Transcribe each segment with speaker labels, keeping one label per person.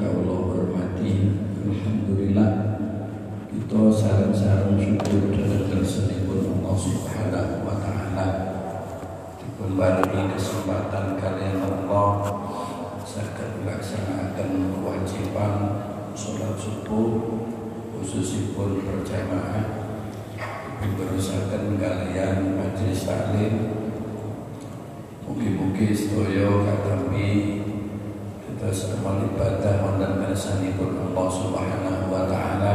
Speaker 1: kawula hormati Alhamdulillah kita sarang-sarang dan kesempatan kalian Allah melaksanakan kewajiban sholat subuh khususipun berjamaah berusahakan kalian majelis taklim. Mugi-mugi sedaya katami kita sedaya ibadah wonten kersanipun Allah Subhanahu wa taala.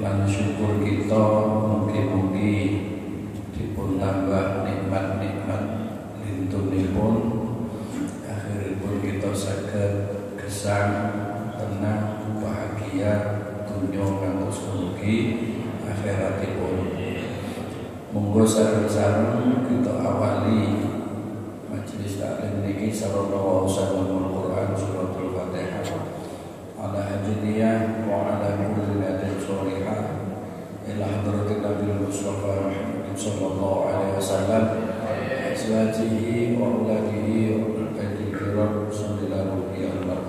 Speaker 1: Lan syukur kita mugi-mugi dipun tambah nikmat-nikmat lintunipun gesang tenang bahagia dunia ngantos mugi akhiratipun monggo sareng-sareng kita awali majelis taklim niki sarana waosanul Quran suratul Fatihah. Ala hadiniyah wa ala kulli nadin sholihah. Ila hadratin Nabi Muhammad sallallahu alaihi wasallam wa auladihi wa baitihi kiram sallallahu alaihi wa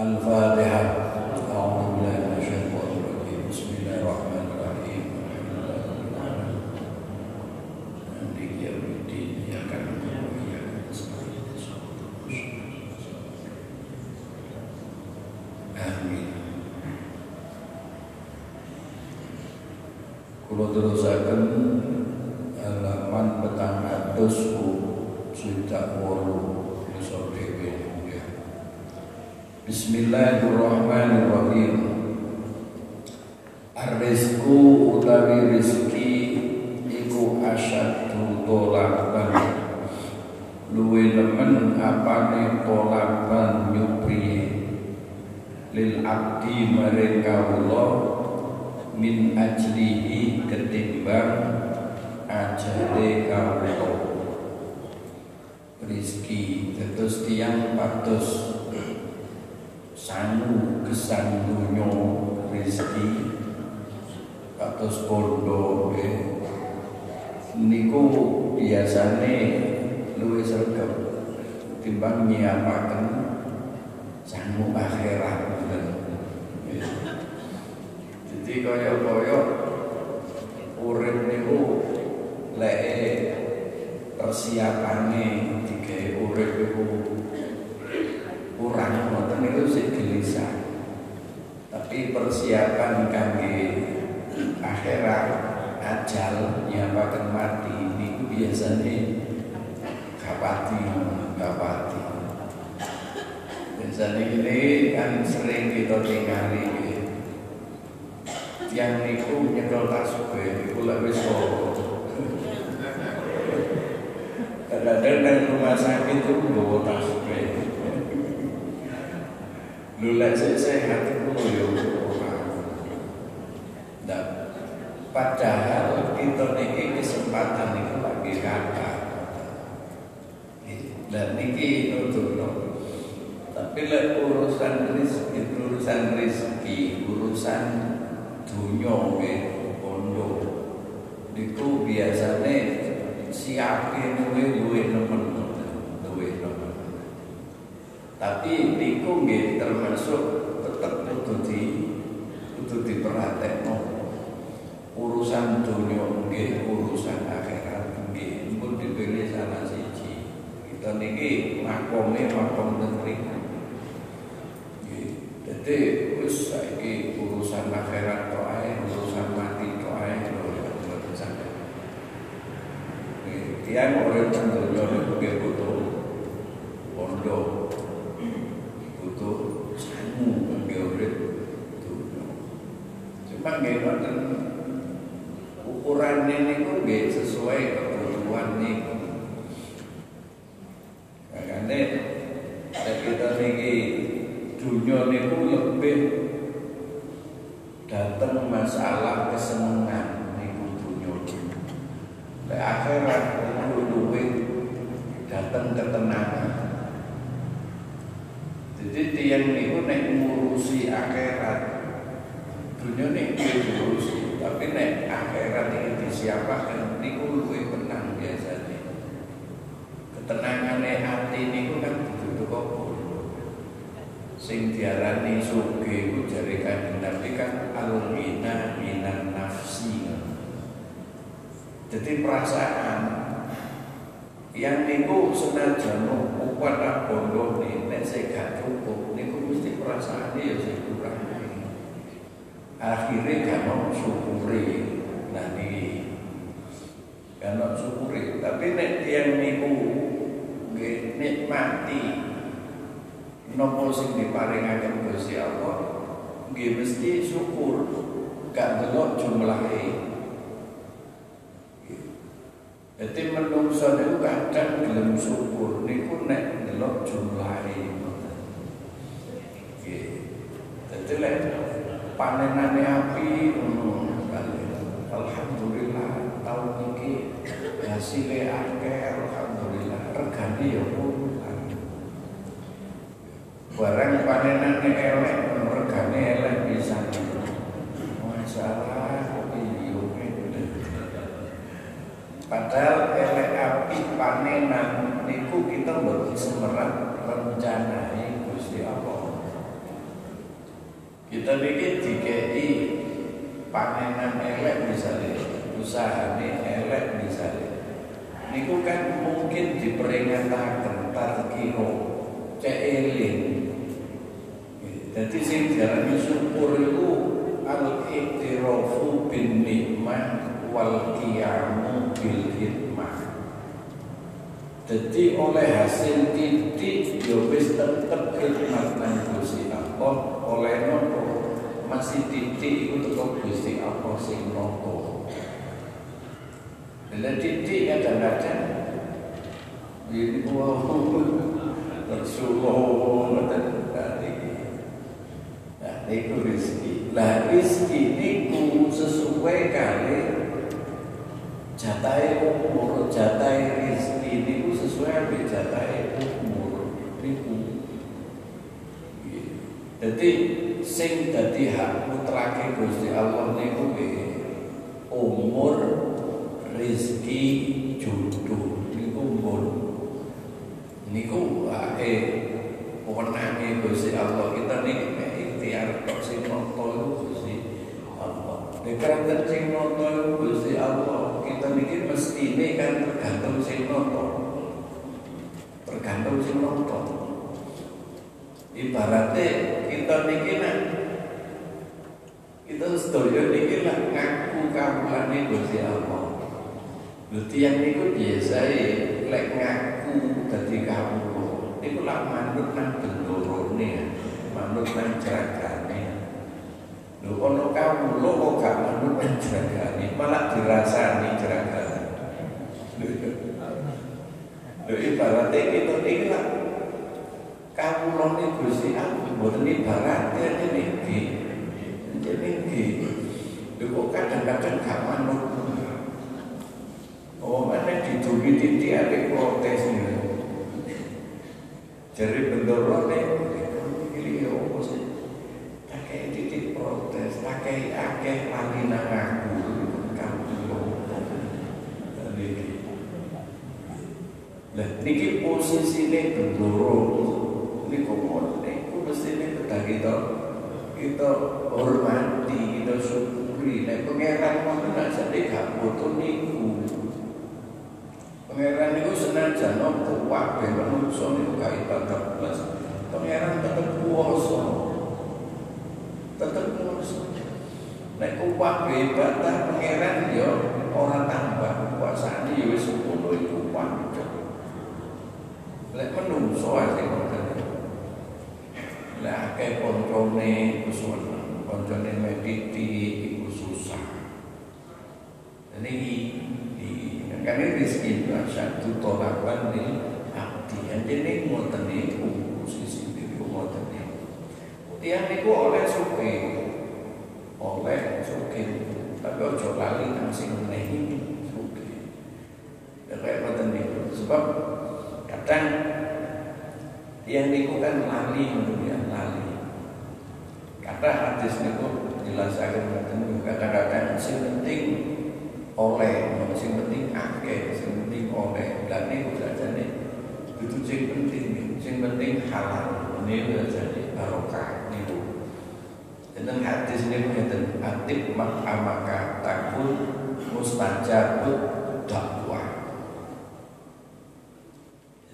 Speaker 1: Al-Fatihah. A'udzu billahi minasyaitonir rajim. Bismillahirrahmanirrahim. Maliki yaumiddin. Iyyaka na'budu wa iyyaka nasta'in. Amin. Kulo terusaken halaman petang atus swidak wolu iso dhewe nggih. Bismillahirrahmanirrahim Ar-rizku utawi rizki iku asyadu tolaban Luwe nemen apane tolaban nyupri Lil abdi maring kawula min ajlihi ketimbang ajale kawula. Rizki terus tiang patus sangu kesan dunyo rezeki kados bondo niku biasane luwih sregep timbang nyiapaken sangu akhirat jadi kaya-kaya urip niku lek persiapane digawe urip iku kurang ngoten itu sih gelisah. Tapi persiapan kangge akhirat ajal nyampaken mati niku biasanya kapati kapati biasanya ini kan sering kita tinggali yang niku nyekel tasbih niku lek wis kadang-kadang rumah sakit itu bawa tasbih Lula saya sehat itu ya Dan padahal kita niki kesempatan itu lagi kata Dan niki nutur Lek urusan rezeki, urusan rezeki, urusan dunia bondo. Itu biasanya siapin luwe luwe nemen luwe nemen tapi niku nggih termasuk tetep kudu di kudu diperhatekno. Urusan dunia nggih urusan akhirat nggih. Pun dipilih salah siji. Kita niki makome makom nggih dadi wis saiki urusan akhirat tok ae urusan mati tok ae lho mboten sampe nggih tiyang urip dunya niku nggih butuh pondok butuh sangu kangge urip dunya. Cuma nggih wonten ukuran niku nggih sesuai kebutuhan niku. Makanya kita niki dunia niku lebih datang masalah kesenangan niku dunia Lek akhirat itu luwe datang ketenangan. Jadi tiang niku nek ngurusi akhirat dunia nek diurusi, tapi nek akhirat ini disiapakan niku luwe tenang biasanya. Ketenangannya hati niku kan butuh kok sing diarani suge ku jare kanjeng Nabi kan al-ghina minan nafsi. Jadi perasaan yang niku senajan kuat bondo nih nek saya gak cukup niku perasaan ya kurang. Akhirnya gak mau syukuri. Niki gak mau syukuri. Tapi nek tiang niku nikmati nopo sing diparingaken Gusti Allah nggih mesti syukur gak delok jumlahe Jadi menungso niku kadang gelem syukur niku nek delok jumlahe ngoten. Nggih. Dadi lek panenane api ngono Alhamdulillah tahun iki hasilnya akeh alhamdulillah regane ya puluhan. Barang panenane elek regane elek bisa. Masalah kok iya Padahal elek api panenan niku kita mboten semerap rencanai Gusti Allah. Kita bikin dikei panenan elek misalnya, usahane elek misalnya. Niku kan mungkin diperingataken tarkiro cek eling. Jadi sing diarani syukur itu al-iqtirafu bin nikmah wal qiyamu bil hikmah. Jadi oleh hasil titik ya wis tetep khidmat nang Gusti Allah oleh nopo masih titik itu tetep Gusti Allah sing nopo. Dan titik kadang-kadang ini ngoten tadi. Nah, niku rezeki. Lah rezeki niku sesuai kali jatai umur jatai rezeki niku sesuai jatai umur niku jadi sing dadi hak mutlake Gusti Allah niku umur rezeki jodoh. Niku umur. Niku ae wewenange Gusti Allah. Kita niki ikhtiar kok sing noto Gusti Allah. Dekat sing noto Gusti Allah kita mikir mesti kan tergantung sing noto tergantung sing ibaratnya kita mikir kita sedaya niki lah ngaku kawulane Gusti Allah. Lho tiyang niku biasa lek ngaku dadi kawula niku lak manut nang bendorone manut nang jagane. Lho ana kawula kok gak manut nang jagane malah dirasani jagane. Lho ibaratnya kita iki lah kawula ni Gusti Allah mboten ibaratnya niki niki lho kadang-kadang gak manut. Oh, mana didungi titik ada protes nih. Jadi bendoro nih, ini apa sih? Pakai titik protes, pakai akeh lagi nang aku, Lah, niki posisi ini bendoro, niku mesti ini kita kita kita hormati, kita syukuri. Nek pengeran mau nak jadi gak butuh niku. Pangeran itu senajan nopo wae manungsa niku gak ibadah plus. Pangeran tetep kuwasa. Tetep kuwasa. Nek kuwat ibadah pangeran yo ora tambah kuasane yo wis ngono iku pancet. Lek manungsa ae akeh koncone kusun, koncone mediti iku susah. Dan ini karena rezeki itu satu tolakan di abdi. Jadi ngoten niku posisi niku ngoten niku tiang niku oleh suke oleh suke tapi ojo lali nang sing menehi suke sebab kadang yang niku kan lali ya lali kata hadis niku? Jelaskan kadang-kadang sing penting oleh sing penting akeh sing penting oleh. Dan niku sajane itu sing penting sing penting halal. Niku jadi barokah niku. Dan hadis ini mengatakan atib makamaka takut mustajabut dakwah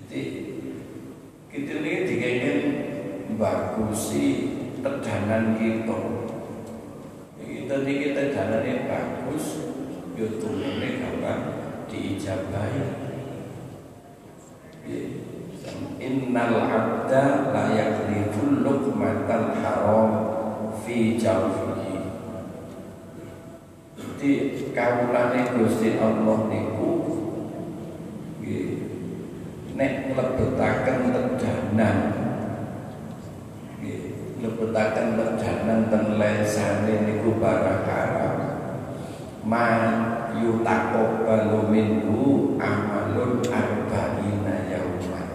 Speaker 1: jadi kita ini dikengin bagusi tedanan kita. Kita kita jalannya bagus YouTube ini kapan diijabahi Innal abda la yakliful luqmatal haram fi jawfihi. Jadi kawulane Gusti Allah niku nek nglebetaken tedanan nglebetaken tedanan ten lesane niku barang haram ma yutaqabbalu minhu amalun arba'ina yauman.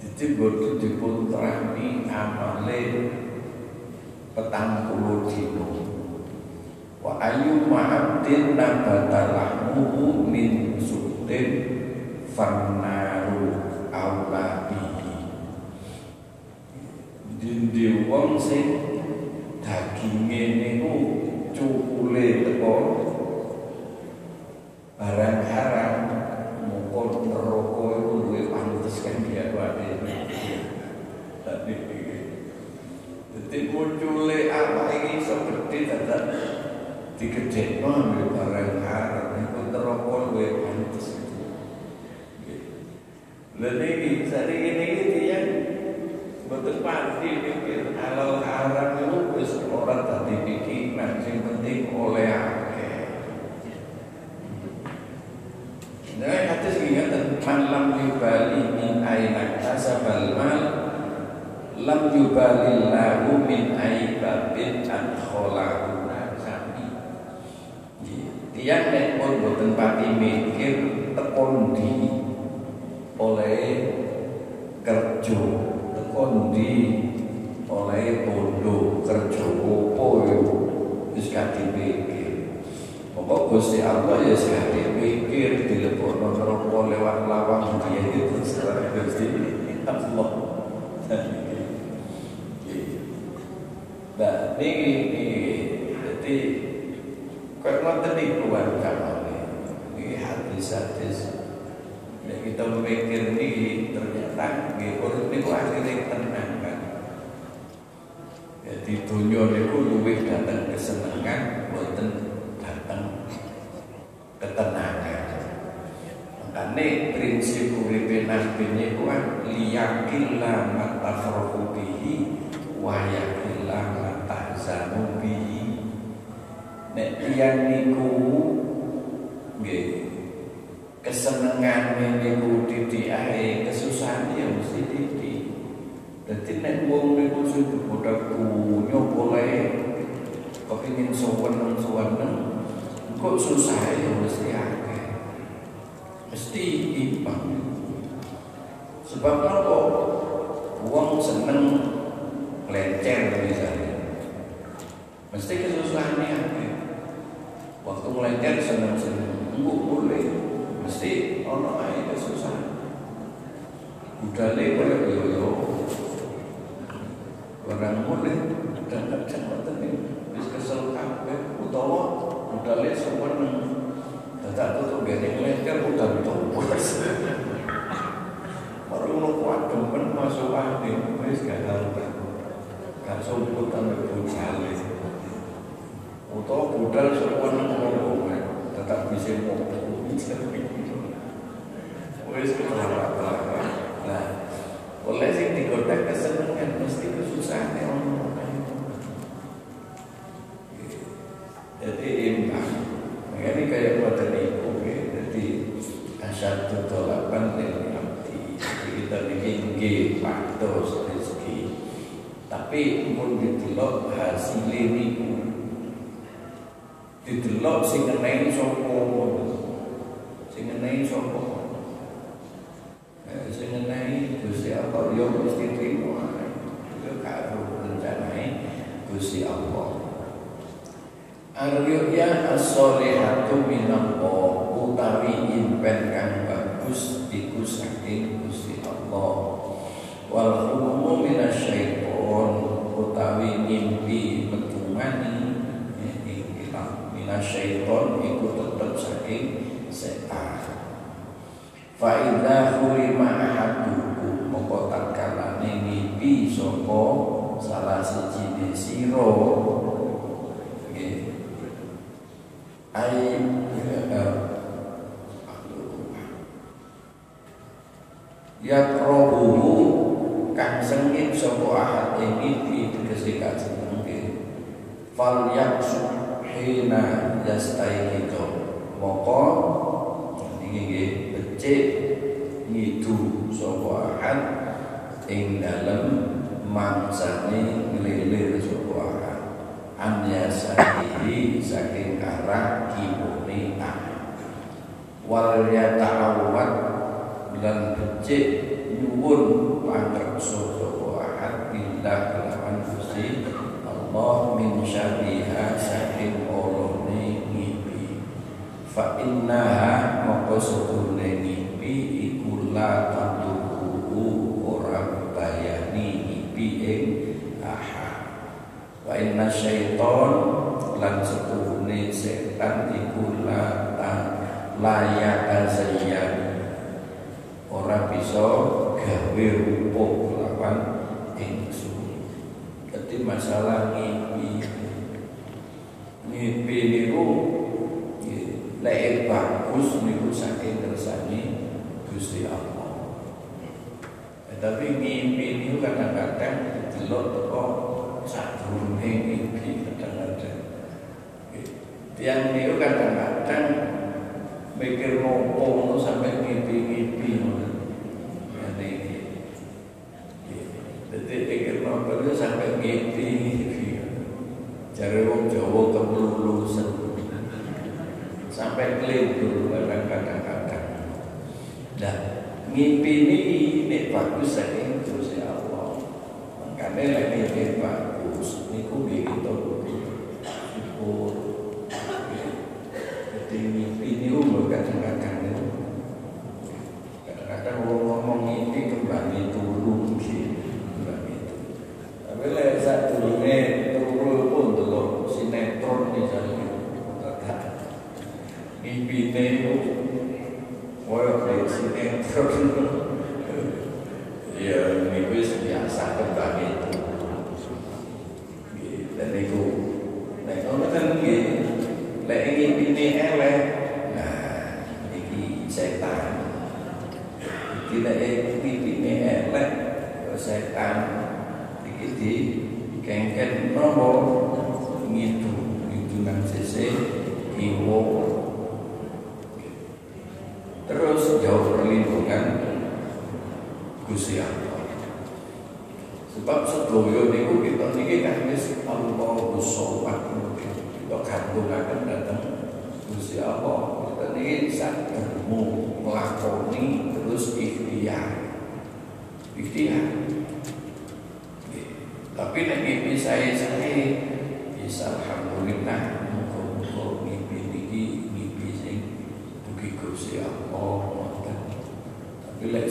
Speaker 1: Jadi bodoh dipun terani amale petang puluh dino. Wa ayu ma'abdin nabata lahmuhu min sudin fannaru awla bihi dindi wong sing daginge niku cukule teko barang haram mukul neraka itu luwih pantes kan dia wae tapi jadi muncule apa iso gede dadak digedhekno ambil barang haram itu neraka luwih pantes. Lha niki sariki niki tiyang Betul pasti pikir halal haram itu wis ora tadi pikiran sing penting oleh akeh. Nah, hadis ingatan man lam yubali min aina kasabal mal lam yubali lahu min aibabin adkholahu nasabi. Tiang nek pun boten pati mikir tekon di oleh kondi oleh bondo kerja opo wis gak dipikir. Pokok Gusti Allah ya gak dipikir dilebokno neraka lewat lawang dia itu secara Gusti Allah. Nah, ini, ini, jadi Kau ngoten niku kan Ini hadis-hadis. Ya kita memikir ini ternyata nggih urip niku akhirnya tenang Jadi dunia niku luwih datang kesenangan boten datang ketenangan. Makanya prinsip uripe nabi niku kan liyakilla matafrahu bihi wa yakilla matahzanu bihi. Nek tiyang niku kesenangan niku titik ae kesusahan ya mesti dadi nek wong niku sing bodak punya boleh kepingin sowan sowan kok susah ya mesti akeh. Mesti imbang. Sebab apa? Wong seneng lecer misalnya. Mesti kesusahannya akeh. Waktu melenceng seneng-seneng enggak boleh. Mesti ono ae kesusahan. Budale koyo yo yo. Orang mulai dan kerja ngoten wis kesel kabeh utawa budale seweneng. Dadak tutuk gene ngleker udah tumpes. Baru ngono kuat demen masuk angin wis gak harta. Gak sumput sampe budale. Utawa budal seweneng ngono tetap bisa ngomong wis nah oleh sing digoda kesenengan mesti kesusahan ono. Jadi imbang ini kayak buatan ibu jadi asal dari abdi jadi kita bikin paktos rezeki. Tapi pun didelok hasil ini didelok sing ngenai sapa ayatu minallah utawi impen kang bagus iku saking Gusti Allah wal hulumu minasyaiton utawi mimpi metungani ikilah minasyaiton iku tetep saking setan fa idza hurima ahadukum moko tatkala mimpi sapa salah sira ai ya rohuhu kang sengit sapa ahad ing mimpi tegese kajeng mungkin. Fal yaksu hina yastaiqidho moko niki nggih becik ngidu sapa ahad ing dalem mangsane ngelilir sapa ahad an yasaihi saking arah kibune wal yata'awwad lan becik nyuwun pangreksa sapa ahad billah kelawan Gusti Allah min syarriha saking olone ngipi. Fa innaha maka sedune ngipi iku la tatuhu ora bayani ngipi ing wa inna syaiton lan setuhune setan iku la layak azayyan ora bisa gawe rupa lawan ingsun. Dadi masalah ngipi. Ngipi niku lek bagus niku saking kersane Gusti Allah. Tapi mimpi niku kadang-kadang delok teko sadurunge kadang-kadang tiang niku kadang-kadang mikir ngopo sampai mimpi-mimpi ya iki Jadi pikir nopo itu sampai mimpi Cari wong Jawa kemelulusan Sampai kelindur kadang-kadang. Nah, mimpi ini ini bagus saking terus ya Allah Makanya lagi mimpi bagus Niku begitu syukur Jadi mimpi ini umur kadang-kadang itu Kadang-kadang orang ngomong mimpi kembali turun gitu Kembali itu Tapi lek saat turunnya turun pun delok sinetron misalnya Mimpi itu Koyok dari sinetron Ya ini biasa kembali itu Dan itu Lek ono kan nggih lek ngipine elek nah iki setan iki lek ngipine elek setan iki di kengken nopo ngitu ngitu nang sese kiwo terus jauh perlindungan Gusti Allah sebab sedoyo niku kita niki kan wis Allahu shawat kita gantungaken datang Gusti Niki sademu nglakoni terus ikhtiar. Ikhtiar. Tapi nek mimpi saya bisa alhamdulillah muga-muga mimpi niki mimpi sing Allah tapi kula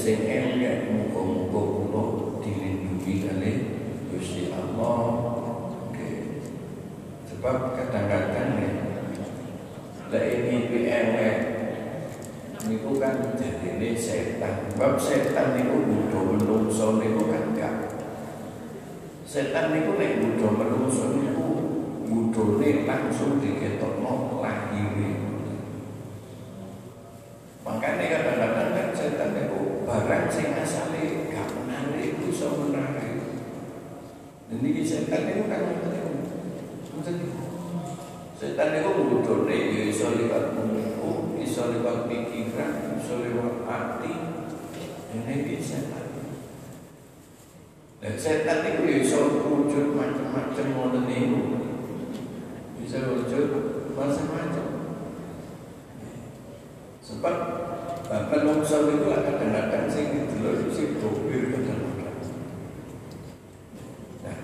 Speaker 1: dilindungi Allah. Sebab kadang-kadang ya lek mimpi elek niku kan jadine setan. Sebab setan niku butuh menungso niku kan gak setan niku nek butuh menungso niku budone langsung diketokno lahire makanya kadang-kadang kan setan niku barang sing asale gak menarik iso menarik. Dan ini setan niku kan setan niku budone ya iso liwat mumpu iso liwat pikiran iso liwat hati ini setan dan setan itu bisa wujud macam-macam ngoten niku. Bisa wujud macam-macam. Sebab bahkan manusia itu kadang-kadang sing didelok sing dobir kadang-kadang. Nah,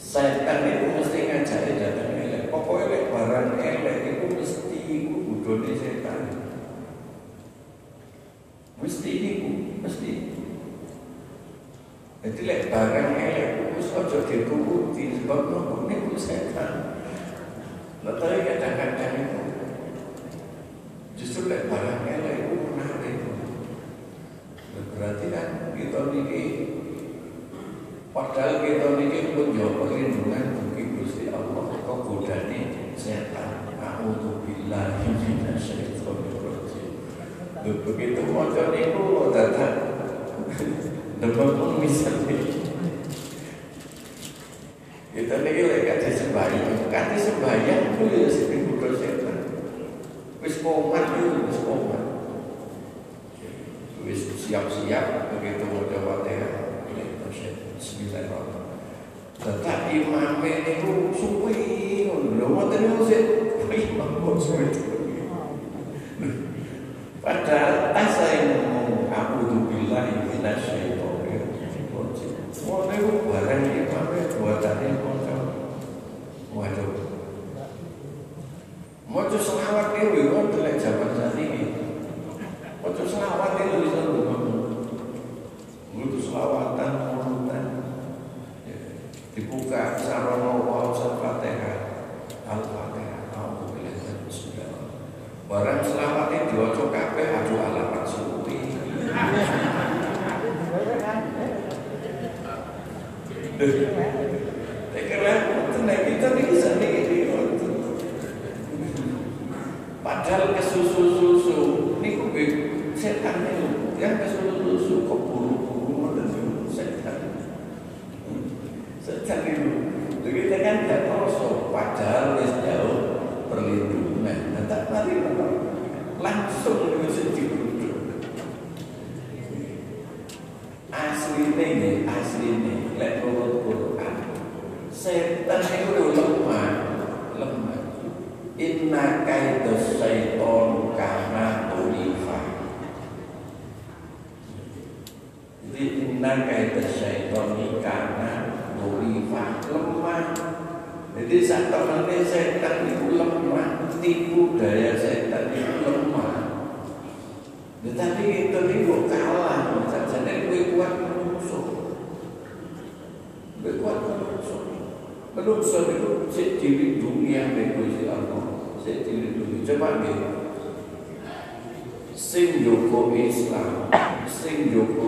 Speaker 1: setan itu mesti ngajari datang elek. Pokoknya elek barang elek itu mesti Mesti niku, mesti. Jadi lek barang elek wis aja dituruti sebab nopo niku setan. Lah kadang-kadang itu justru lek barang elek itu menarik. Berarti kan kita niki padahal kita niki pun yo perlindungan bagi Gusti Allah kok godane setan. A'udzu billahi minasyaitonir rajim. Begitu maca niku dadak demam pun misalnya kita niki lek kate sembahyang, kate sembahyang kuwi ya kudu setan. Wis komat itu wis komat. Wis siap-siap begitu maca Fatihah. Bismillahirrahmanirrahim. Tetap imam niku suwi lho niku sik imam kok suwi. Padahal asa yang ngomong aku tuh bilang minasyaitonir rajim. Ngono niku barang imam buatane kok Waduh. Mojo selawat dhewe kok delek jaman sakniki. Mojo selawat dhewe bisa ngomong. Mulut selawatan monutan. Dibuka sarono wa Fatihah. Al-Fatihah. Alhamdulillah bismillah. Barang selawatnya diwaca kabeh aduh alamat suwi. Karena tenang kita nih bisa nih Padahal kesusu-susu ini kok setan itu yang kesusu-susu kok buru-buru dan setan. Setan itu. Jadi kita kan tidak tahu padahal wis jauh perlindungan. Tetap mari langsung dengan sedikit asli ini asli ini lek menurut Quran setan itu lemah lemah inna kaidos syaiton karena ulifa jadi inna kaidos syaiton karena ulifa lemah. Jadi saat temannya setan itu lemah tipu daya setan itu lemah. Tetapi kita ini kok kalah saja gue kuat menusuk gue kuat menusuk menusuk itu saya diri dunia Gusti Allah. Saya diri dunia coba deh sing joko Islam sing joko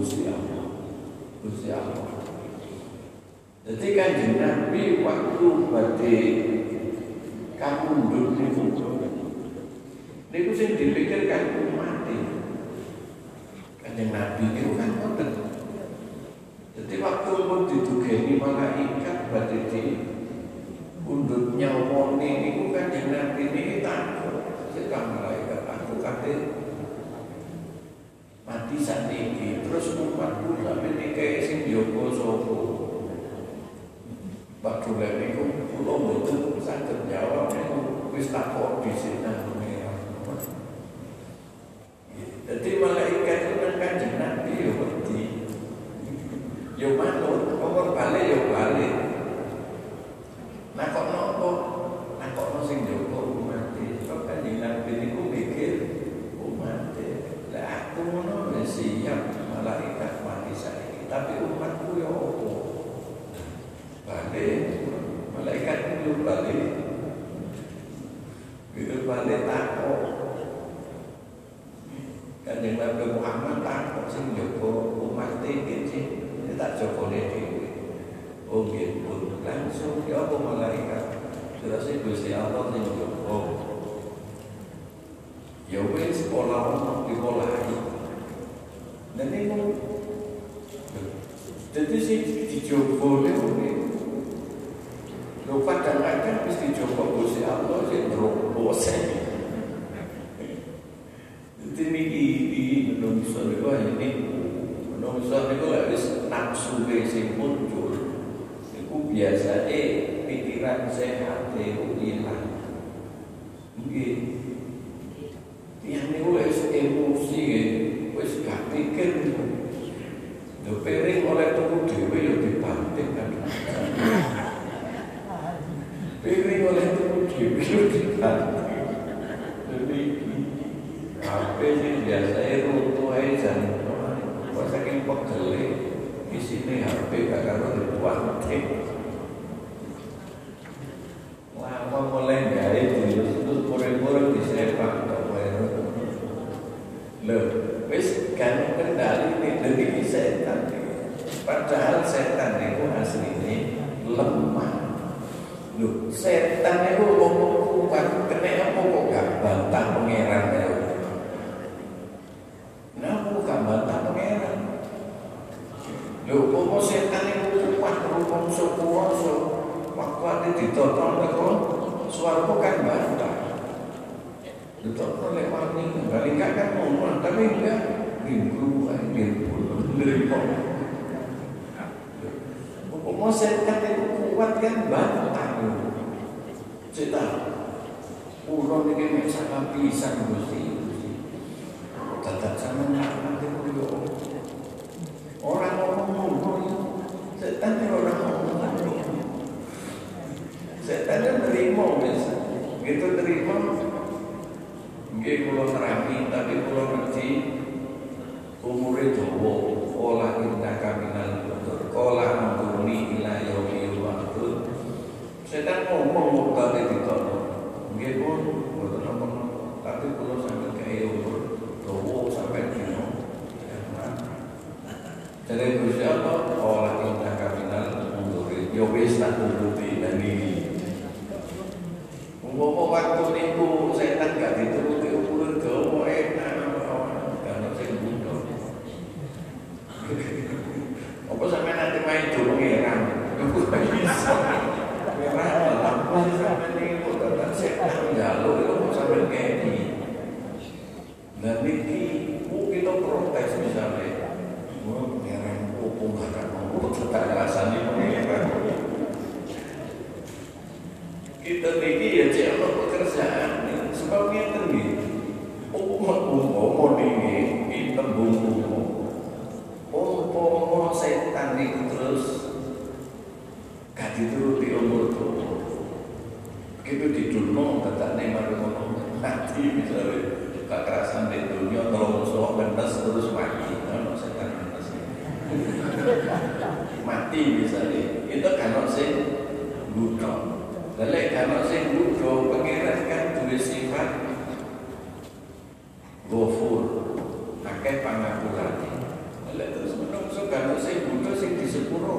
Speaker 1: Gusti Allah Gusti Allah jadi kan Nabi waktu pada kamu dulu Niku sing dipikirkan mati. Kanjeng Nabi itu kan ngoten. Jadi waktu pun didugeni malaikat berarti di undutnya omone niku kanjeng Nabi ini takut. Sedang malaikat aku kate saat ini terus umatku sampai nikahi sing Joko Sopo. Pak Dulen niku kula mboten saged jawab niku wis takut di sini. Jadi malaikat itu kan kanjeng Nabi ya wedi. Ya manut, kok balik ya balik. Nah kok nopo? Nah kok no sing jogo mati. Kok kanjeng Nabi niku mikir umat Lah aku ngono wis siap malaikat mati saiki, tapi umatku ya opo? Balik malaikat itu balik. Itu balik takut Kanjeng Nabi Muhammad takut sing Joko umat tinggi sih tak Joko dhewe. Oh gitu, langsung ya apa malaikat. Terus Gusti Allah sing Joko. Ya wis sekolah ono dipolahi. Dan itu jadi si dijogo ini Lho kadang-kadang wis dijogo Gusti Allah sing bosen. Jadi niki di menungso ini menungso niku lek wis nafsu sing muncul niku biasane pikiran sehat itu hilang. Nggih. Yang niku wis emosi wis gak pikir Lho piring oleh tuku dhewe ya dibanting kan. Piring oleh tuku dhewe ya dibanting. Jadi HP sing Isine HP gak karo dibuat Lama mulai gawe terus terus pura-pura disepak kok Loh, wis kan kendali ini dari setan Padahal setan itu aslinya lemah Loh, setan itu ngomong kuat Kena apa kok gak bantah pangeran ya Kenapa gak bantah pangeran Lho, kok setan itu kuat rupang so Waktu ada ditonton kok suara kan bantah. Ditonton oleh wani, paling enggak kan ngomong, tapi enggak minggu, minggu, nerima. Pokoknya setan itu kuat kan bantah. Setan, Ulo ini mek sama pisang Gusti. Tetap sama nanti kulo. Orang ngomong ngomong setan orang ngomong Setan itu terima wis. Gitu terima. Nggih kula nerangi tapi kula ngerti umure dawa ola inna kaminal betul kola mangkuni ila yaumi waktu setan ngomong tadi ditono nggih pun boten ngomong tapi kula sampe kaya umur dawa sampai dino jadi Gusti Allah olah inna kaminal mundurin ya wis tak turuti dan ini Umpama waktu niku setan gak dituruti umur dawa enak karena sing butuh apa sampai nanti main do pangeran bisa pangeran apa sampai niku datang setan jaluk itu mau sampai ngedi dan niki kita protes misalnya Wah, pangeran opo gak ada ngomong, tetap rasanya pangeran. Kita niki ya cek apa pekerjaan sebab kita nih. Umat umpama ini kita bumbu. Umpama setan itu terus gak dituruti umur tuh. Begitu di dunia katanya mari ngomong mati misalnya kekerasan di dunia kalau musuh benes terus mati. Kalau setan benes mati misalnya itu kalau sing butuh Lelek kalau sing butuh pangeran kan duwe sifat Gofur Akeh pangapurane Lelek terus menungso kalau sing butuh sing disepuro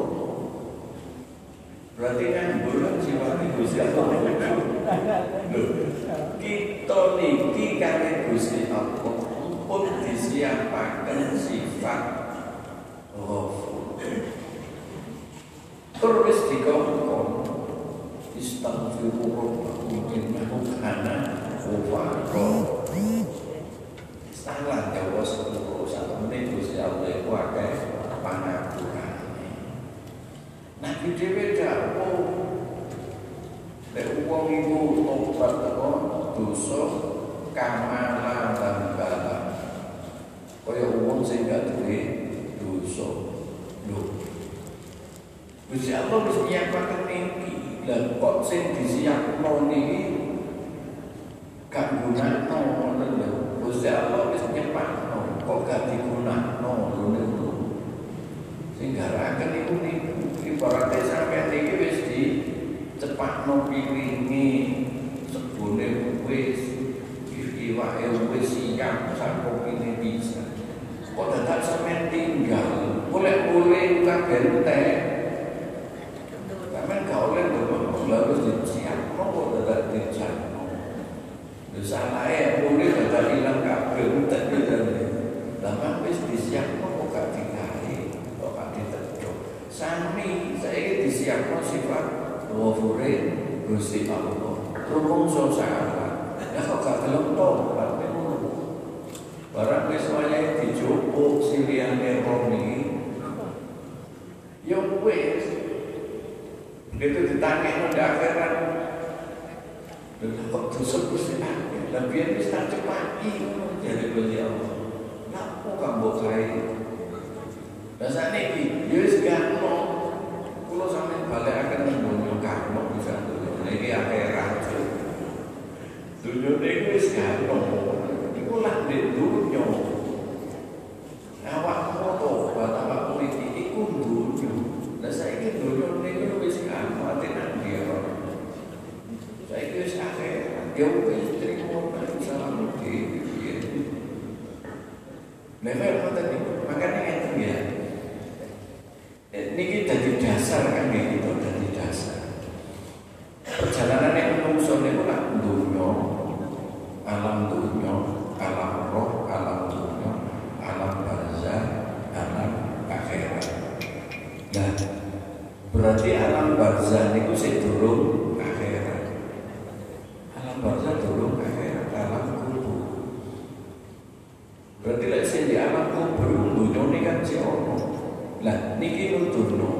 Speaker 1: Berarti kan bulan sifatnya Gusti Allah Loh, kita niki kali Gusti Allah pun disiapakan sifat Ghafur Terus dikongkong Istaghfiru rabbakum innahu kana ghafara. Salah jawa sepuluh satu menit Gusti Allah iku akeh pangapurane. Nabi dhewe dawuh Nek wong iku tobat teko dosa kamala bala. Kaya wong sing gak duwe dosa. Lho. Gusti Allah wis nyiapaken iki dan kok sing disiapno niki gak gunakno ngoten lho. Gusti Allah wis nyepakno kok gak digunakno lho niku. Sing garaken iku niku ibarate sampeyan niki wis di cepakno piringi sebune wis iwake wis siap ini bisa. Kok dadak sampeyan tinggal, boleh-boleh kabeh teh Karena kau oleh bermakmum harus disiap, kau tidak dicari. Salah ya, boleh tidak hilang kabel, tapi dari lama wis disiap, kau gak dikai, kau gak diteduh. Sami, saya disiap sifat wafure Gusti So salah, ya kau gak gelem tobat, Barang wis wayahe dijupuk siliane roh niki. Ya wis itu ditanya di akhirat kok dosa Gusti Allah dan biar bisa cepati jadi Gusti Allah ngapa kamu kai dan saat ini Yesus gano kalau sampai balik akan membunuh kamu bisa ini akhirat dunia ini Yesus gano itu lah di dunia awak foto buat awak politik itu ya wis trimo salam dhewe. Memang ngoten niku, makane ngeten ya. Niki dadi dasar kan gitu, dadi dasar. Perjalanan yang menungso niku lak dunya, alam dunya, alam roh, alam dunya, alam barzah, alam akhirat. Nah, berarti alam barzah niku sing durung akhirat. Alam barzah durung akhirat, alam kubur. Berarti lek sing di alam kubur dunyane kan sing ono. Lah niki nuturno.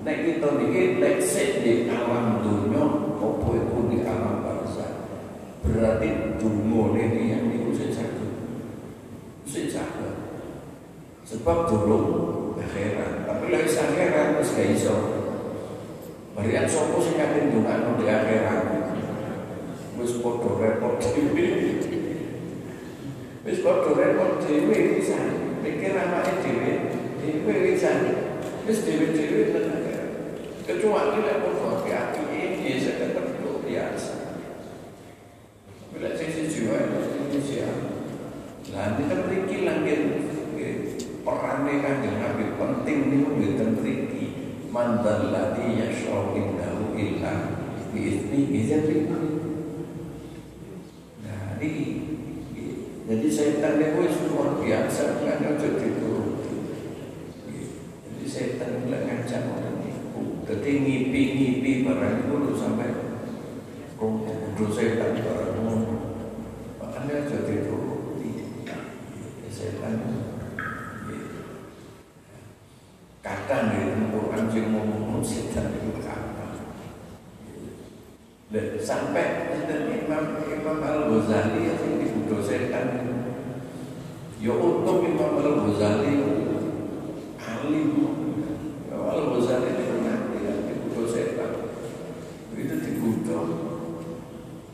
Speaker 1: Nek kita niki lek sing di alam dunya apa iku di alam barzah. Berarti dungone yang niku sing saged. Sing saged. Sebab durung akhirat. Tapi lek wis akhirat wis gak iso. Marian sopo sing kaping dongakno di akhirat. Wis padha repot dhewe. Wis padha repot dhewe bisa pikir awake dhewe dhewe bisa wis dhewe-dhewe tenan. Kecuali lek padha hati ini sekedar biasa. Bila sisi jiwa Indonesia, lah ini kan mriki langit perannya kanjeng Nabi penting ini mboten mriki mandal ladhi yashau indahu illa biizni izin Nah ini jadi setan itu luar biasa nggak ada dituruti. Jadi setan itu ngancam orang itu. Jadi ngipi-ngipi barang itu sampai kudu setan barang itu. Makanya aja dituruti. Setan kadang di Quran sing ngomong setan itu kadang. Sampai Imam Imam Al Ghazali yang dibudo setan ya untung Imam Al Ghazali alim ya Al Ghazali itu nanti yang dibudo setan itu dibudo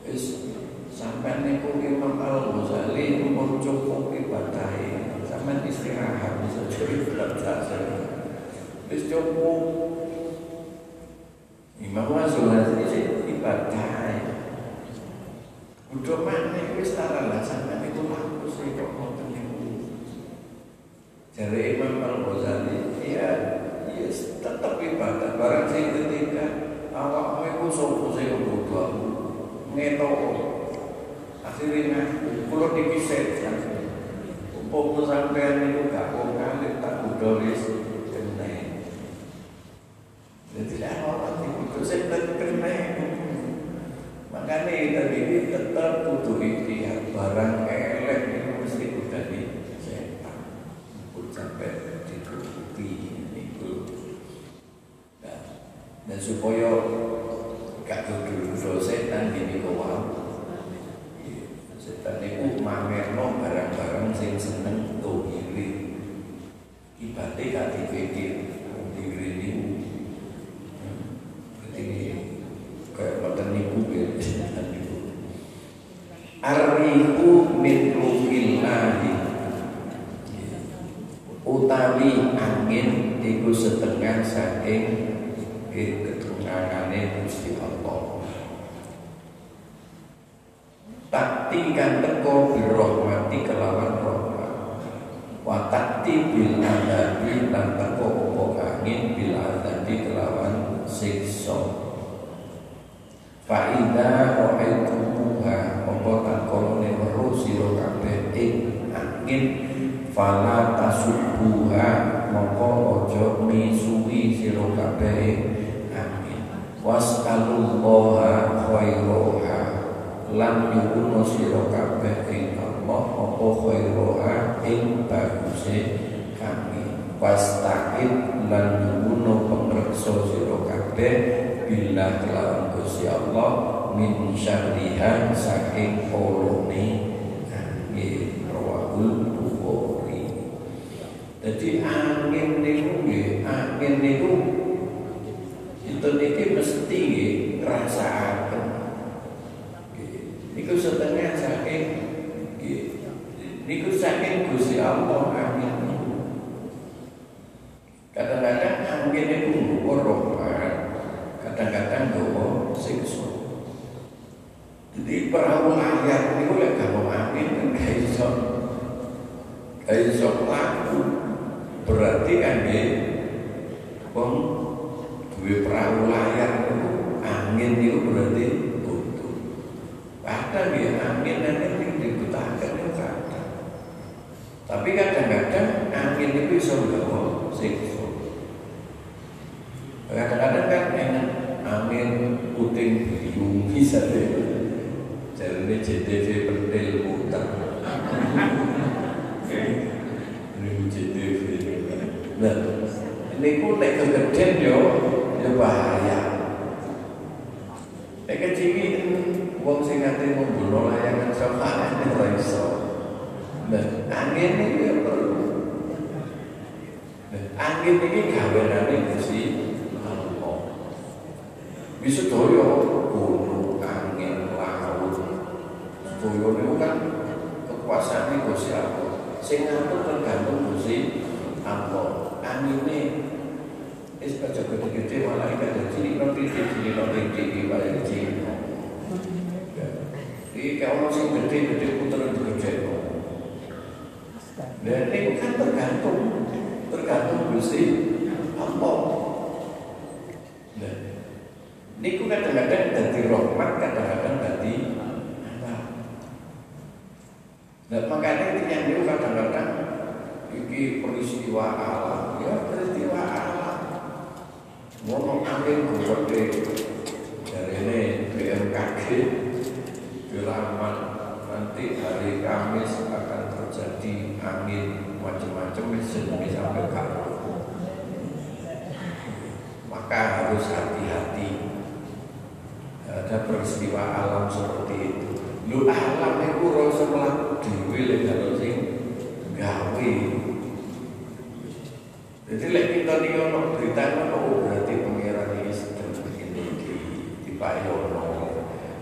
Speaker 1: is sampai niku Imam Al Ghazali umur cukup ibadah sampai istirahat bisa jadi belajar Wis cukup Imam Ghazali sih ibadah Udah mana wis tara lah sampai itu laku sih kok ngoten niku. Dari Imam Al Ghazali, ya, ya tetap ibadah. Barang sing ketika awakmu iku sapa sing kudu aku ngetok. Akhirnya kulo niki setan. Umpama sampean niku gak kok ngalih tak kudu wis kena. Jadi lah orang itu setan kena. Makanya tadi tetap butuh ikhtiar barang elek ini mesti udah di setan, pun sampai ditutupi itu. Nah, dan supaya gak duduk dulu setan gini kau Setan itu mamerno barang-barang sing seneng dohiri. Ibadah gak dipikir diri ini. Jadi kayak pada nipu ya Arihu min ruhillahi Utawi angin Iku setengah saking Ketungangane Gusti Allah Takti kan teko birrohmati kelawan rahmat. Wa takti bil adabi Lan teko opo angin bil adabi kelawan siksa. Fa'idha ro'aitumuha Apa takolone weruh sira kabeh ing angin. Fala tasubbuha Maka aja misuwi sira kabeh angin. Was'alullaha khairoha Lan yukuno sira kabeh ing Allah Apa khairoha ing baguse angin Wasta'id lan yukuno pengreksa sira kabeh Bila kelawan Gusti Allah min syarriha saking polone nggih rawahul Bukhari. Jadi angin niku nggih, angin niku itu niki mesti rasakaken. Niku setengah saking. Niku saking Gusti Allah angin niku. Kadang-kadang angin niku nggawa rahmat, kadang-kadang nggawa siksa. Jadi Di perahu layar ini boleh kamu angin kan gak iso. Gak laku. Berarti dia Wong duwe perahu layar itu angin itu berarti butuh. Kadang ya angin nanti dibutakan itu kadang. Tapi kadang-kadang angin itu bisa gawa siksa. Kadang-kadang kan enak angin puting beliung bisa deh. Jadi JTV pentil putar. Ini JTV. Nah, ini ku nek kegedean yo, yo bahaya. Nek kecil wong sing ngate membunuh layangan sofa ora iso. Nah, angin ini ya perlu. Nah, angin ini gawenane Gusti Allah. Bisa doyo gunung, angin, laut. Doyo itu kan kekuasaan Gusti Allah. Sing ngatur tergantung Gusti Allah. Angine wis aja gede-gede malah ikan kecil, nanti cilik nanti cilik malah cilik. Kalau sing gede-gede puter gede. Dan ini kan tergantung tergantung Gusti Allah. Nah, niku kadang-kadang dadi rahmat, kadang-kadang azab. Nah, makanya yang niku kadang-kadang iki peristiwa alam, ya peristiwa alam. Ngomong angin gede dari ini BMKG diramal nanti hari Kamis akan terjadi angin jenis sampai kapan maka harus hati-hati. Ada peristiwa alam seperti itu. Lu alam itu rasa melaku dewi gawe. Jadi lek kita nih berita ono berarti pangeran ini sedang begini di di Pak Yono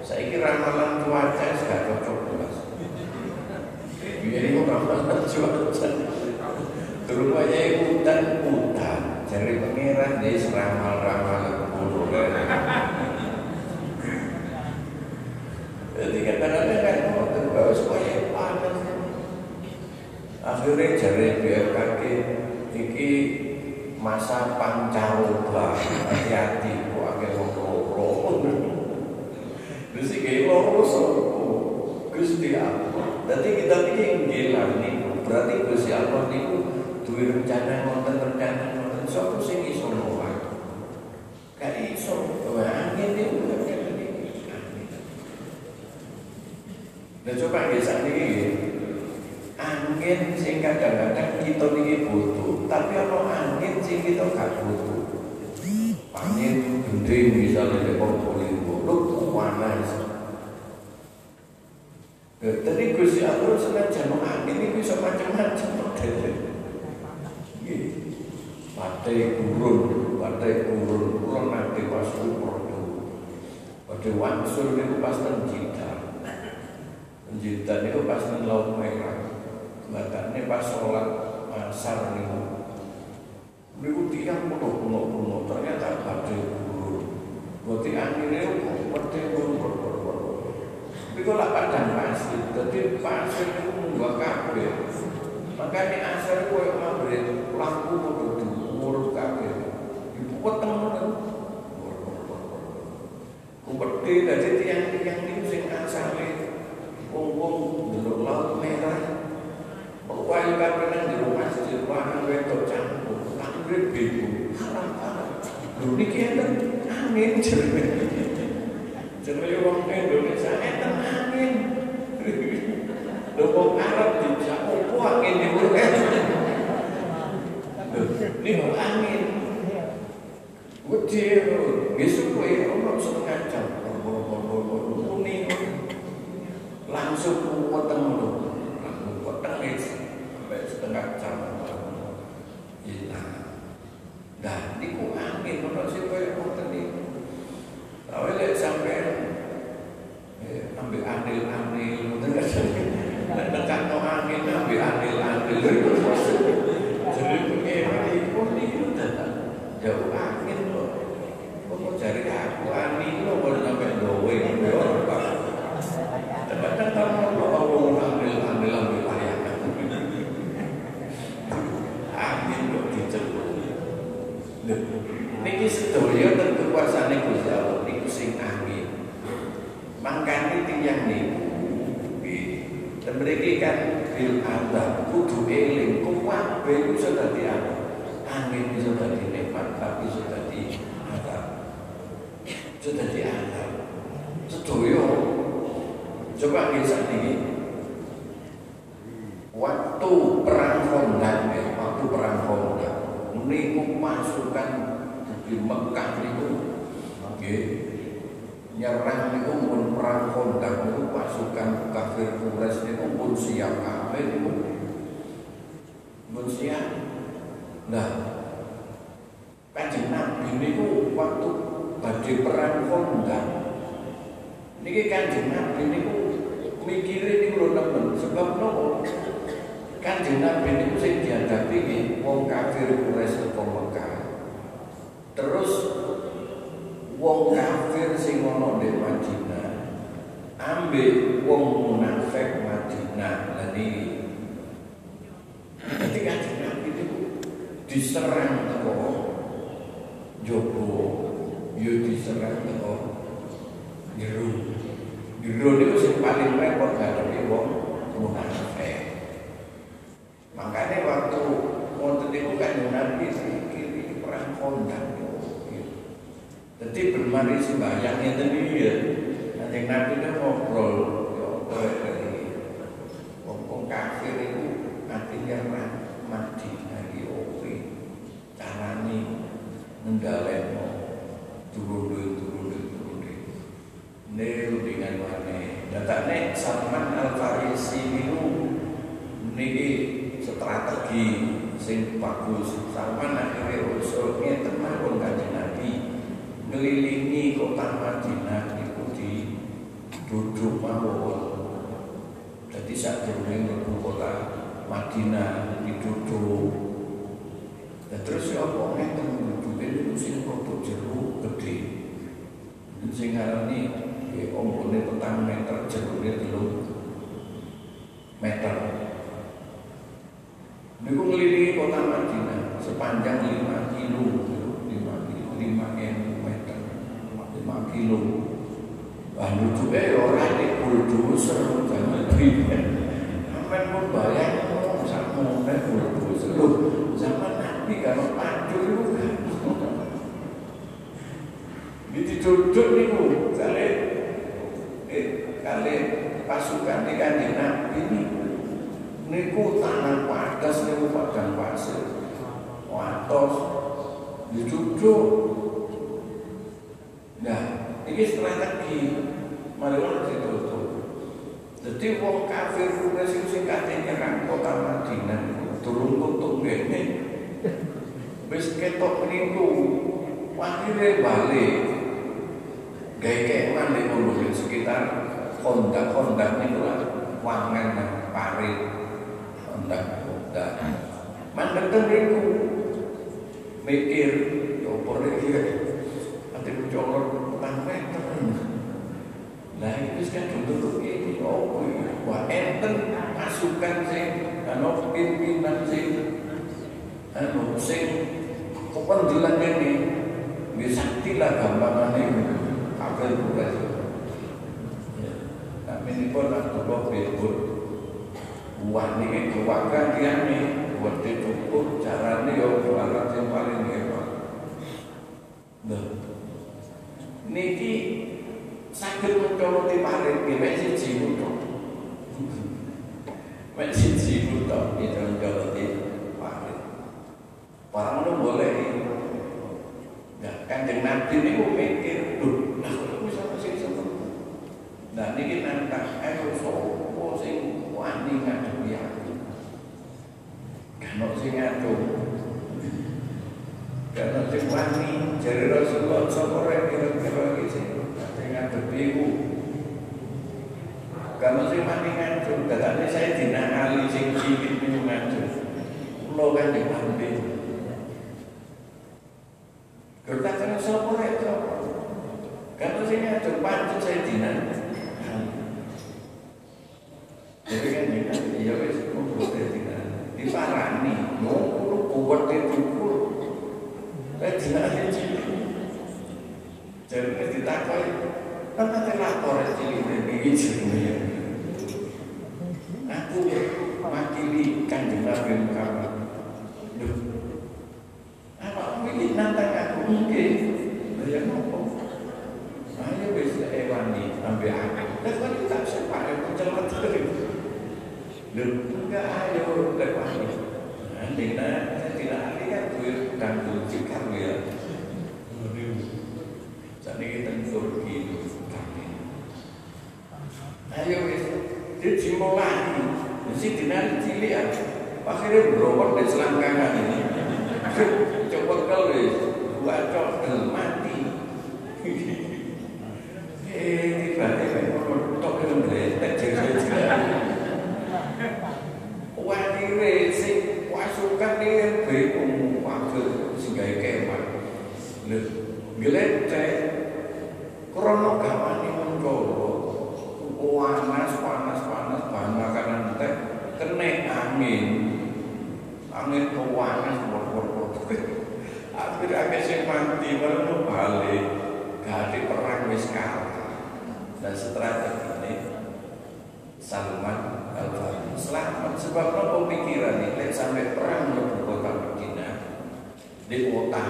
Speaker 1: saya kira ramalan cuaca sudah cocok belas ini ramalan cuaca Rupanya hutan hutan Jadi pangeran dia seramal-ramal bulu Jadi kadang-kadang kan mau terbawa supaya panas Akhirnya jari BMKG Iki masa pancaroba. Hati-hati kok agak loro Terus iki loro sopo Gusti Allah. Jadi kita pikir gila nih Berarti Gusti Allah niku duwe rencana wonten rencana wonten sapa sing iso nolak gak iso. Angin itu Nah coba saat ini angin sing kadang-kadang kita ini butuh, tapi kalau angin sing kita gak butuh. Angin gede misalnya di Probolinggo, lu panas. Tadi Gusti Allah sengaja angin ini bisa macam-macam. Partai gurun, partai gurun, pulang nanti pas Purwokerto. Pada wangsul itu pas penjita, penjita itu pas laut merah. Bahkan pas sholat asar itu, itu tiang penuh penuh penuh. Ternyata partai gurun. Berarti angin itu partai gurun berber Tapi kalau padang pasir, jadi pasir itu membuat kabel. Makanya itu yang maghrib, lampu kudu Quraisy niku pun siap. Kabeh niku pun? Siap. Nah kanjeng Nabi niku waktu badhe perang Honda niki kanjeng Nabi niku mikirin niku lho temen sebab nopo? Kanjeng Nabi niku sing dihadapi nggih wong kafir Quraisy saka Mekah. Terus wong kafir sing ana di Madinah ambil wong munafik Madinah lan iki. Dadi kanjeng Nabi niku diserang teko Jopo yo diserang teko Jero. Jero niku sing paling repot ngadepi wong munafik. Makanya waktu wonten niku kan Nabi kiri perang kondak Jadi bermari sembahyang itu ya. Nanti Nabi itu ngobrol ya dari wong kafir itu artinya mati lagi oke carani ngendaleno turun turun turun Nero dengan mana? Datane Salman Al Farisi itu niki strategi sing bagus. Sama akhirnya usul ngeten mawon kanjeng Nabi ngelilingi kota Madinah. di duduk mawon. Jadi saat durunge mlebu kota Madinah diduduk dan terus ya apa ngeten duduke niku sing rada jero gede sing ngarani ya ombone petang meter jerone telung meter. Niku ngelilingi kota Madinah sepanjang 5 kilo, 5 kilo, 5 meter, 5 kilo. Wah lucu eh orang ini bulldozer jangan primen. Sampai pun bayang oh, sama naik bulldozer loh. Zaman Nabi kalau pacul itu kan. Jadi duduk niku kali eh kali pasukan di kanjeng Nabi ini niku tanah padas niku padang pasir watos duduk nah ini strategi orang ditutup jadi wong kafir Quraisy sing kate nyerang kota Madinah turun tutup ngene. Wis ketok niku akhirnya balik. Gawe keman di di sekitar kondak-kondak niku lah wangen parit kondak kondak. Mandek niku. Mikir ya opo iki ati color petang Nah itu kan duduk ini oh iya. Wah enten pasukan sing ano pimpinan sing anu sing kependelan ini bisa sakti lah gampangan ini kabel bukan. Kami ini pun Abdullah Bilbul Wah ini keluarga dia nih Buat dicukup caranya ya keluarga yang paling hebat. Nah Niki sakit mencoloti parit di mesin jiwa mesin jiwa itu mencoloti parit. Para itu boleh. Nah, kanjeng Nabi ini mikir, duh, nah aku bisa masih seperti Nah, ini nantang, ayo sopo sing wani ngadepi aku. Kalau sing ngadum, kalau sing wani, jadi Rasulullah sopo ngadepi ku. Kalau sing wani ngadum, katanya saya dinakali sing sikit itu ngadum. Lo kan diambil. Katakan sopo rek sopo. Kalau sing ngadum, pancet saya dinakali. Jadi kan dia iya wis kumpul tidak diparani, mau kulo kuat dipukul. Eh tidak ada cilik. Jadi wis ditakoi, kan nanti lapor cilik iki jenenge. Aku makili kanjeng Nabi Muhammad. Duh. Apa milih nantang aku nggih? Ya nopo? Ayo wis ewani ambil anak. Lah kan tak sempat pencelat terus. Duh, enggak ayo lewani. Nanti saya tidak lihat duit dan kunci kami ya. Saat ini kita turki kami. Ayo wis, dia dimulai. Mesti dinari cilik ya. Akhirnya berobot di selangkangan ini. Coba kau wis, bacok mati. Eh, tiba-tiba orang tok itu meletek jadi Wadire sing pasukan ini bingung wakil sing gawe kemah. Lho, gledek krono gawani Mendoro. Panas, panas, panas, bahan makanan teh kena angin. Angin panas, bor-bor-bor. Akhir mati baru balik. Gadi perang wis kalah. Dan strategi ini Salman Al Farisi selamat sebab apa pemikiran ini? Sampai perang di kota Medina di kota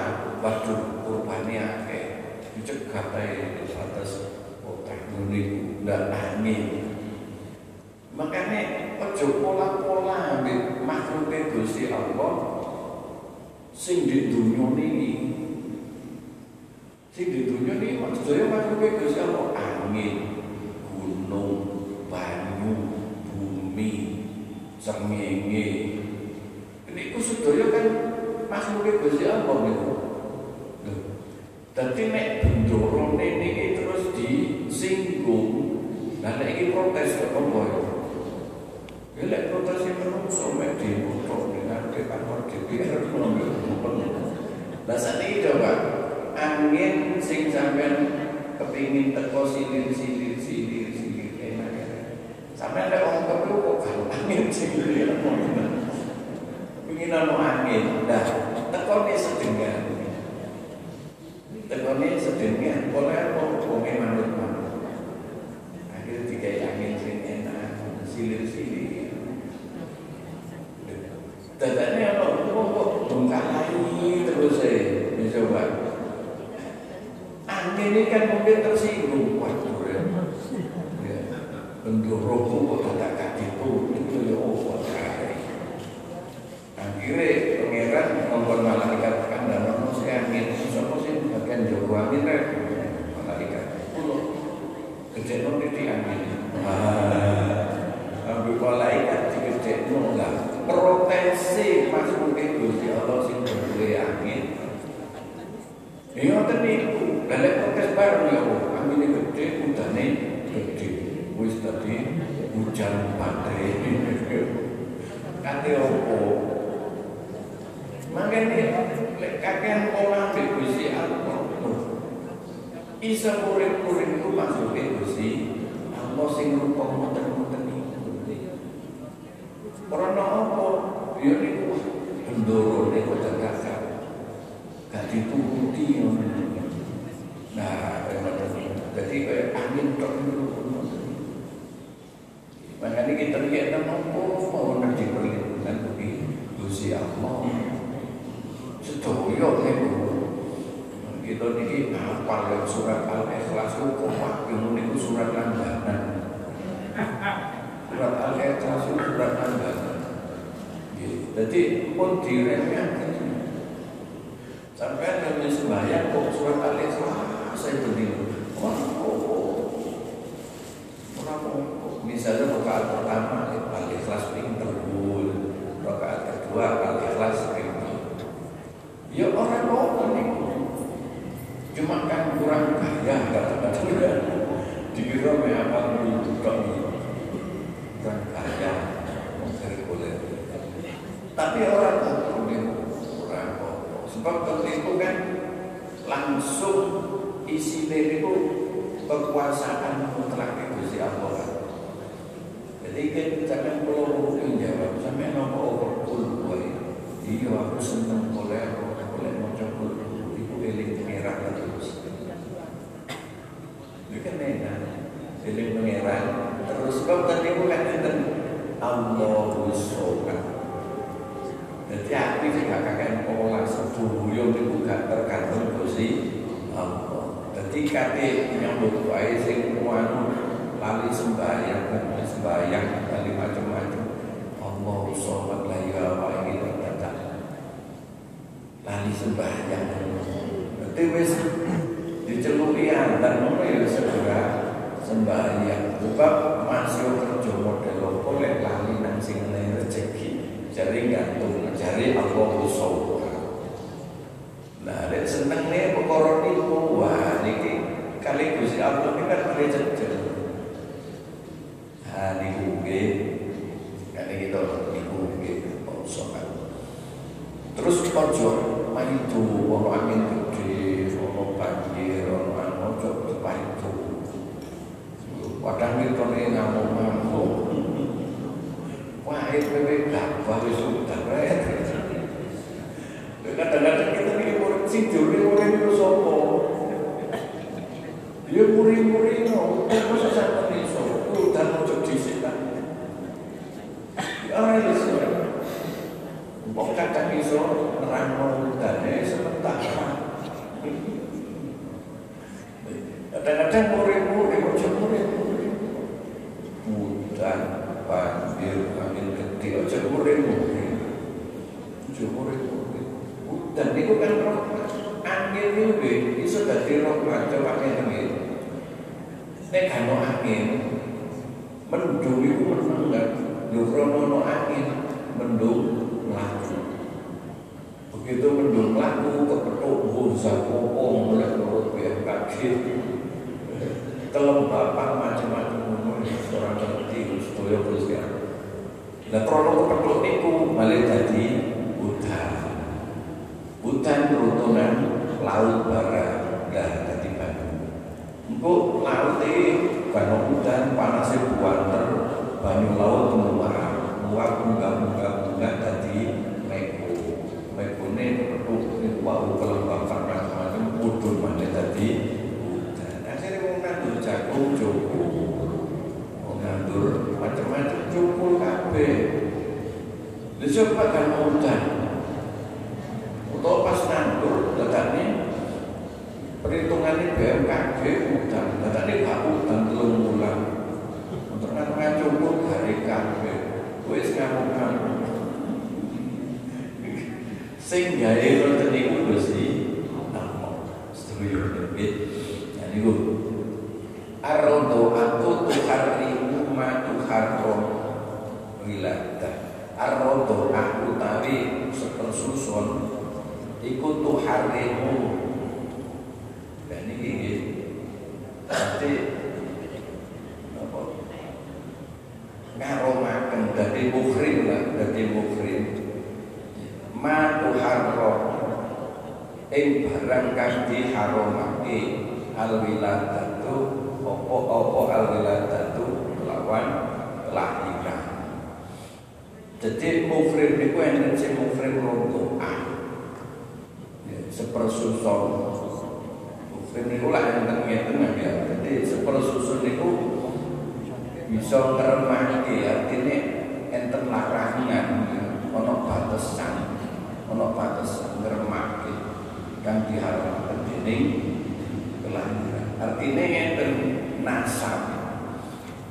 Speaker 1: waduh kurbannya akeh. Dicegat di atas kota Gunung dan angin. Makanya ojo pola-pola makhluk Gusti Allah sing di dunia ini sing di dunia ini maksudnya makhluk Gusti Allah angin gunung banyu bumi srengenge niku sedaya kan makhluk Allah niku lho dadi nek bendoro niki terus disinggung nek iki protes ya? Ya lek protes iki menungso mek dimoto dengan ke kantor DPR Lah sakniki coba angin sing sampean kepingin teko silir-silir silir silir enak sampai ada orang kepelu kok kalau angin silir ingin anu angin. Dah teko ni sedengan teko ni sedengan oleh apa wonge manut manut akhirnya tiga angin sing enak silir silir. Dadanya apa? Kok bongkar lagi terus saya coba angin ini kan mungkin tersinggung. Waduh ya. Pendorongmu kok tidak kadiku itu ya Allah akhirnya pangeran ngomong malaikat kan dan ngomong si angin siapa sih? Bagian jawa angin ya. Malaikat. Gede no di angin. Ambil malaikat di no lah proteksi masuk ke Gusti Allah sing berbeli angin. Ya ngoten niku. Ya Allah, amine gede, udane gede. Wis tadi hujan badai. Kate opo? Mangkene lek kakean pola di Gusti Allah. Isa urip-urip ku maksude Gusti Allah sing rupa ngoten-ngoten niku. Ora apa, ya niku bendoro niku tegak gak nah jadi makanya kita lihat nopo mau nanti perlindungan bagi Gusti Allah. Itu kita yang surat Al-Ikhlas kok niku surat surat Al-Ikhlas surat langganan. Jadi pun diremehkan sampai kami sembahyang kok surat al-ikhlas saya berdiri wah oh oh misalnya rakaat pertama al-ikhlas pinter bul rakaat kedua al-ikhlas pinter ya orang orang nih cuma kan kurang kaya kata-kata dikira me apa dulu kami kurang kaya kurang tapi orang orang sebab tertipu kan langsung isi itu kekuasaan mutlak itu si Allah jadi kan jangan perlu jawab sampai nopo overkul boy iya aku seneng boleh boleh mau coba itu eling merah terus itu kan enak dening pangeran terus sebab tadi ku kan enten Allahu Sokat jadi hati sih gak kakek pola seduyung itu gak tergantung Gusti Allah. Jadi kate nyambut wae sing anu lali sembahyang sembahyang lali macam-macam. Allahu Sokat la ilaha sembahyang Jadi wis diceluki antar ngono ya segera sembahyang. Sebab masih kerja model apa lek lali nang sing rezeki. Jadi gantung cari Allah usaha. Nah, lek seneng nih perkara niku wah niki kali Gusti Allah ini kan mari jejel. Ha niku nggih. Kali kita niku nggih usaha. Terus ojo main tuh ono angin gede, ono banjir, ono anu ojo itu. Padahal itu nih ngamuk-ngamuk. Wah itu bebek gabah wis udah Kadang-kadang kita nih murid sing juri murid itu sopo. Dia murid-murid no, masa sampai nih sopo, udah mau di sini. Ya, ya, Wong kadang iso nerangno udane sementara. Kadang-kadang murid-murid ojo murid-murid. Udan, banjir, angin gede, ojo murid-murid. Ojo murid-murid. Udan itu kan rahmat. Angin itu iso dadi rahmat. Coba ngene iki. Kan angin, mendung itu meneng kan. Lho krono angin, mendung melaku. Begitu mendung melaku, kepethuk bosa kopong mulai menurut BMKG. Kelembapan macam-macam orang ngerti sedaya Gusti Allah. Lah krono kepethuk niku malah dadi udan. Udan rutunan laut dadi banyu. Engko laute bano udan panase buanter banyu laut meluap muak bunga-bunga-bunga tadi meko mekone petuk itu wau kelembapan macam-macam mudun mana tadi dan akhirnya mau nandur jagung joko mau nandur macam-macam joko kabe coba kan udan atau pas nandur letaknya perhitungannya BMKG udan letaknya gak udan telung bulan untuk nanti cukup hari kabe wis ngamuk-ngamuk. Sing gawe ngoten niku Gusti Allah. Setuju nggih. Ya niku. Arrodo aku tuharimu ma tuharro wiladah. Arrodo aku tawi sepersusun iku tuharimu. Dan ini nggih. Berarti ngaromaken dadi mukrim lah dadi mukrim ma tuharro ing barang kang diharamake al wiladatu opo-opo al wiladatu lawan kelahiran jadi mukrim niku enten sing mukrim rontokan ya, sepersusun mukrim niku lah enten ngeten ya. Jadi sepersusun niku bisa ngremake artine enten larangan ana batasan ana batasan ngremake kang diharamkan dening kelahiran. Artine enten nasab.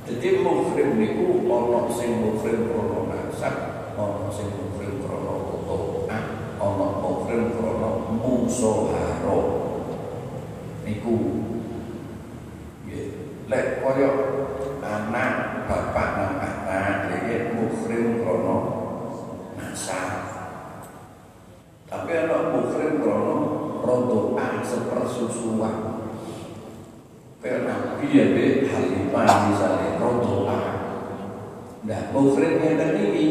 Speaker 1: Jadi muhrim niku ana sing muhrim krana nasab ana sing muhrim krana to'ah ana muhrim krana musahara niku. Lek koyo anak bapak nang anak jadi muhrim krono nasab tapi anak muhrim krono rodoan sepersusuan. Kayak nabi ya be halimah misalnya rodoan nah muhrimnya tadi ini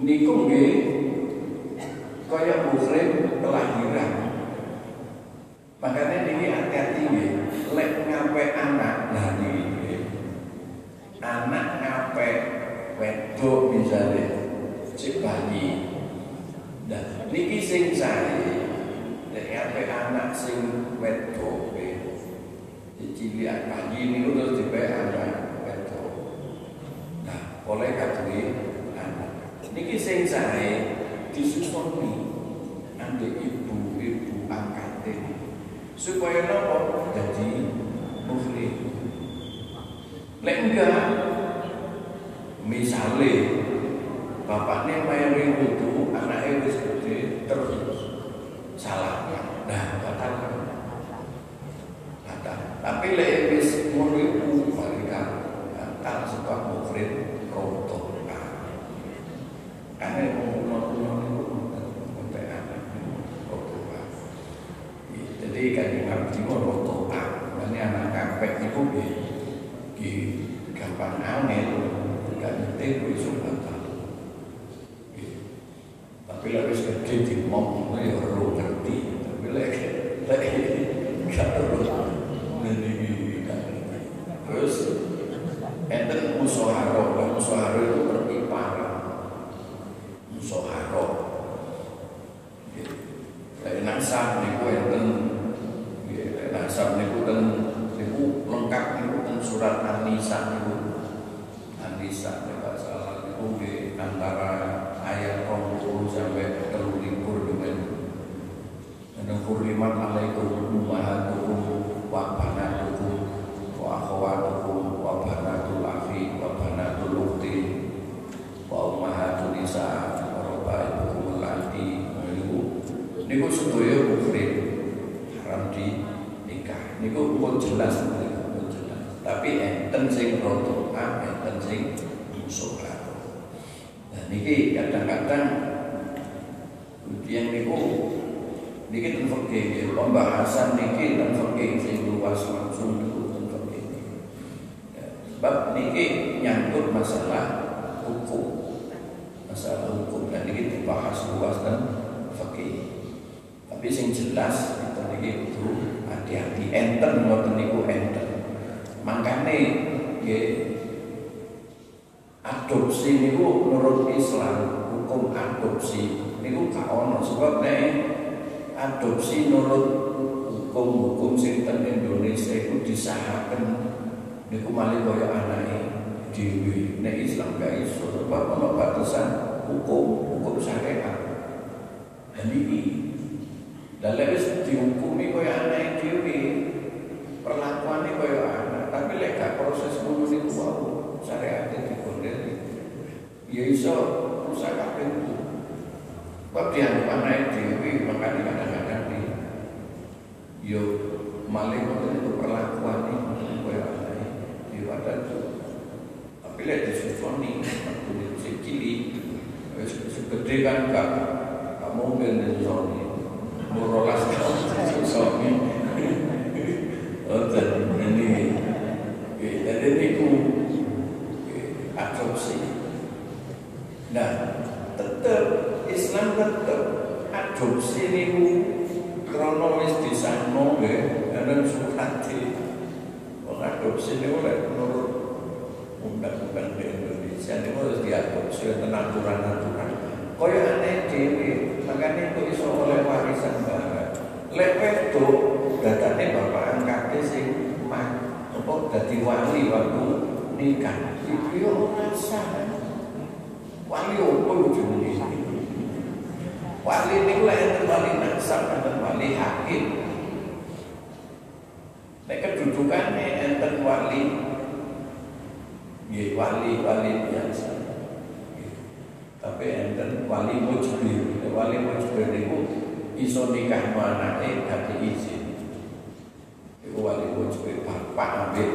Speaker 1: niku nggih kaya muhrim kelahiran makanya ini hati-hati nggih lek ngape anak nah ini anak ngape wedok misalnya cek bayi dan niki sing saya lek ngape anak sing wedok Cilian bayi ini terus dibayar anak wedok. Nah, oleh kadui anak. Niki sing sae disusoni ambek ibu-ibu angkat supaya nopo jadi muslim. Lek enggak, misalnya bapaknya mayang wudu, anaknya wis gede terus salahnya, nah batal batal. Tapi lek wis ngono iku mereka batal sebab mukhrid roto. Karena mau kuno itu sampai anak roto. Jadi kan Imam roto. Ini anak kampek itu di gampang gak ngerti kuwi iso batal tapi wis gede di mom ya ora ngerti tapi lek lek gak ora ngerti terus enten musoharo musoharo itu perpiparan musoharo lek nasab niku enten lek nasab niku ten niku lengkap niku ten surat An-Nisa niku An-Nisa nek salah niku di antara ayat 20 sampai 30 dengan dan kurimat alaikum ummahatukum wa banatukum wa akhwatukum wa banatul akhi wa banatul ukhti wa ummahatun nisa wa rabaibukum allati niku niku sedaya mukrim haram di nikah niku pun jelas pun jelas tapi enten sing roto enten sing musuh Nah niki kadang-kadang yang niku niki ten fikih pembahasan niki ten fikih sing luas langsung niku ten fikih. Ya, sebab niki nyangkut masalah hukum. Masalah hukum dan niki dibahas luas dan fikih. Tapi sing jelas itu niki kudu hati-hati enten ngoten niku enten. Makane nggih adopsi niku menurut Islam hukum adopsi niku gak ono sebab nek menurut hukum-hukum sing Indonesia itu disahaken niku malih kaya anake dhewe. Nek Islam gak iso sebab ono batasan hukum hukum syariat. Dan ini dan lewis dihukumi kaya anake dhewe perlakuannya kaya anak tapi lek gak proses ngono niku wae syariat dikondel ya iso rusak kabeh. Sebab dianggap anak dewi makanya kadang-kadang di yo maling itu perlakuan ini kaya anak di wadah itu tapi lihat di susoni waktu itu si cili segede kan gak gak mungkin di susoni murolas susoni oh jadi ini. Jadi ini ku adopsi. Nah tetap Islam tetap adopsi niku kronologis di sana nggih dan surat Wong adopsi niku lek menurut undang-undang di Indonesia niku harus diadopsi dengan aturan-aturan. Kaya aneh dhewe makanya itu iso oleh warisan barang. Lek wedok datane bapak angkate sing mah apa dadi wali waktu nikah. Iki yo rasa. Wali opo jenenge? Wali niku lek enten wali nasab enten wali hakim kedudukannya enten wali nggih wali-wali biasa. Tapi enten wali mujbir. Wali mujbir niku iso nikah anake dadi izin. Iku wali mujbir bapak ambil